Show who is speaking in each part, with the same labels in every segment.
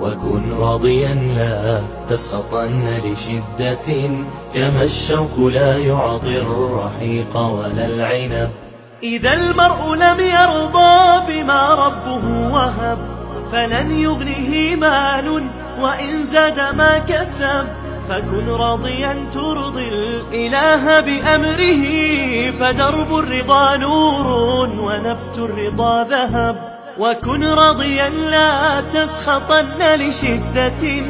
Speaker 1: وكن راضيا لا تسخطن لشدة كما الشوك لا يعطي الرحيق ولا العنب.
Speaker 2: إذا المرء لم يرضى بما ربه وهب فلن يغنه مال وإن زاد ما كسب. فكن راضيا ترضي الإله بأمره فدرب الرضا نور ونبت الرضا ذهب. وكن راضيا لا تسخطن لشدة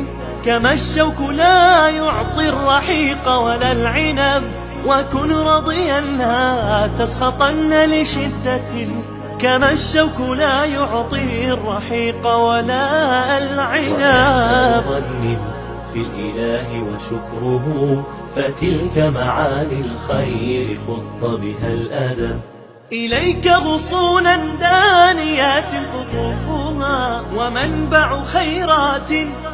Speaker 2: كما الشوك لا يعطي الرحيق ولا العنب. وكن راضيا لا تسخطن لشدة كما الشوك لا يعطي الرحيق ولا العنب.
Speaker 1: في الإله وشكره فتلك معاني الخير خط بها الأدب.
Speaker 2: إليك غصونا دانيات قطوفها ومنبع خيرات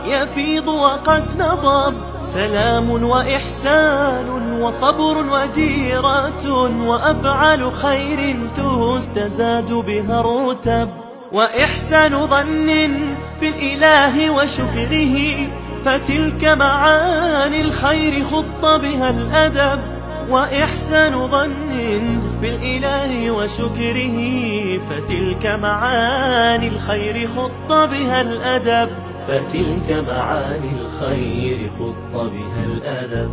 Speaker 2: يفيض وقد نضب. سلام وإحسان وصبر وجيرة وأفعال خير تستزاد بها الرتب. وإحسان ظن في الإله وشكره فتلك معاني الخير خط بها الأدب. وإحسان ظن في الإله وشكره فتلك معاني الخير خط بها الأدب.
Speaker 1: فتلك معاني الخير خط بها الأدب.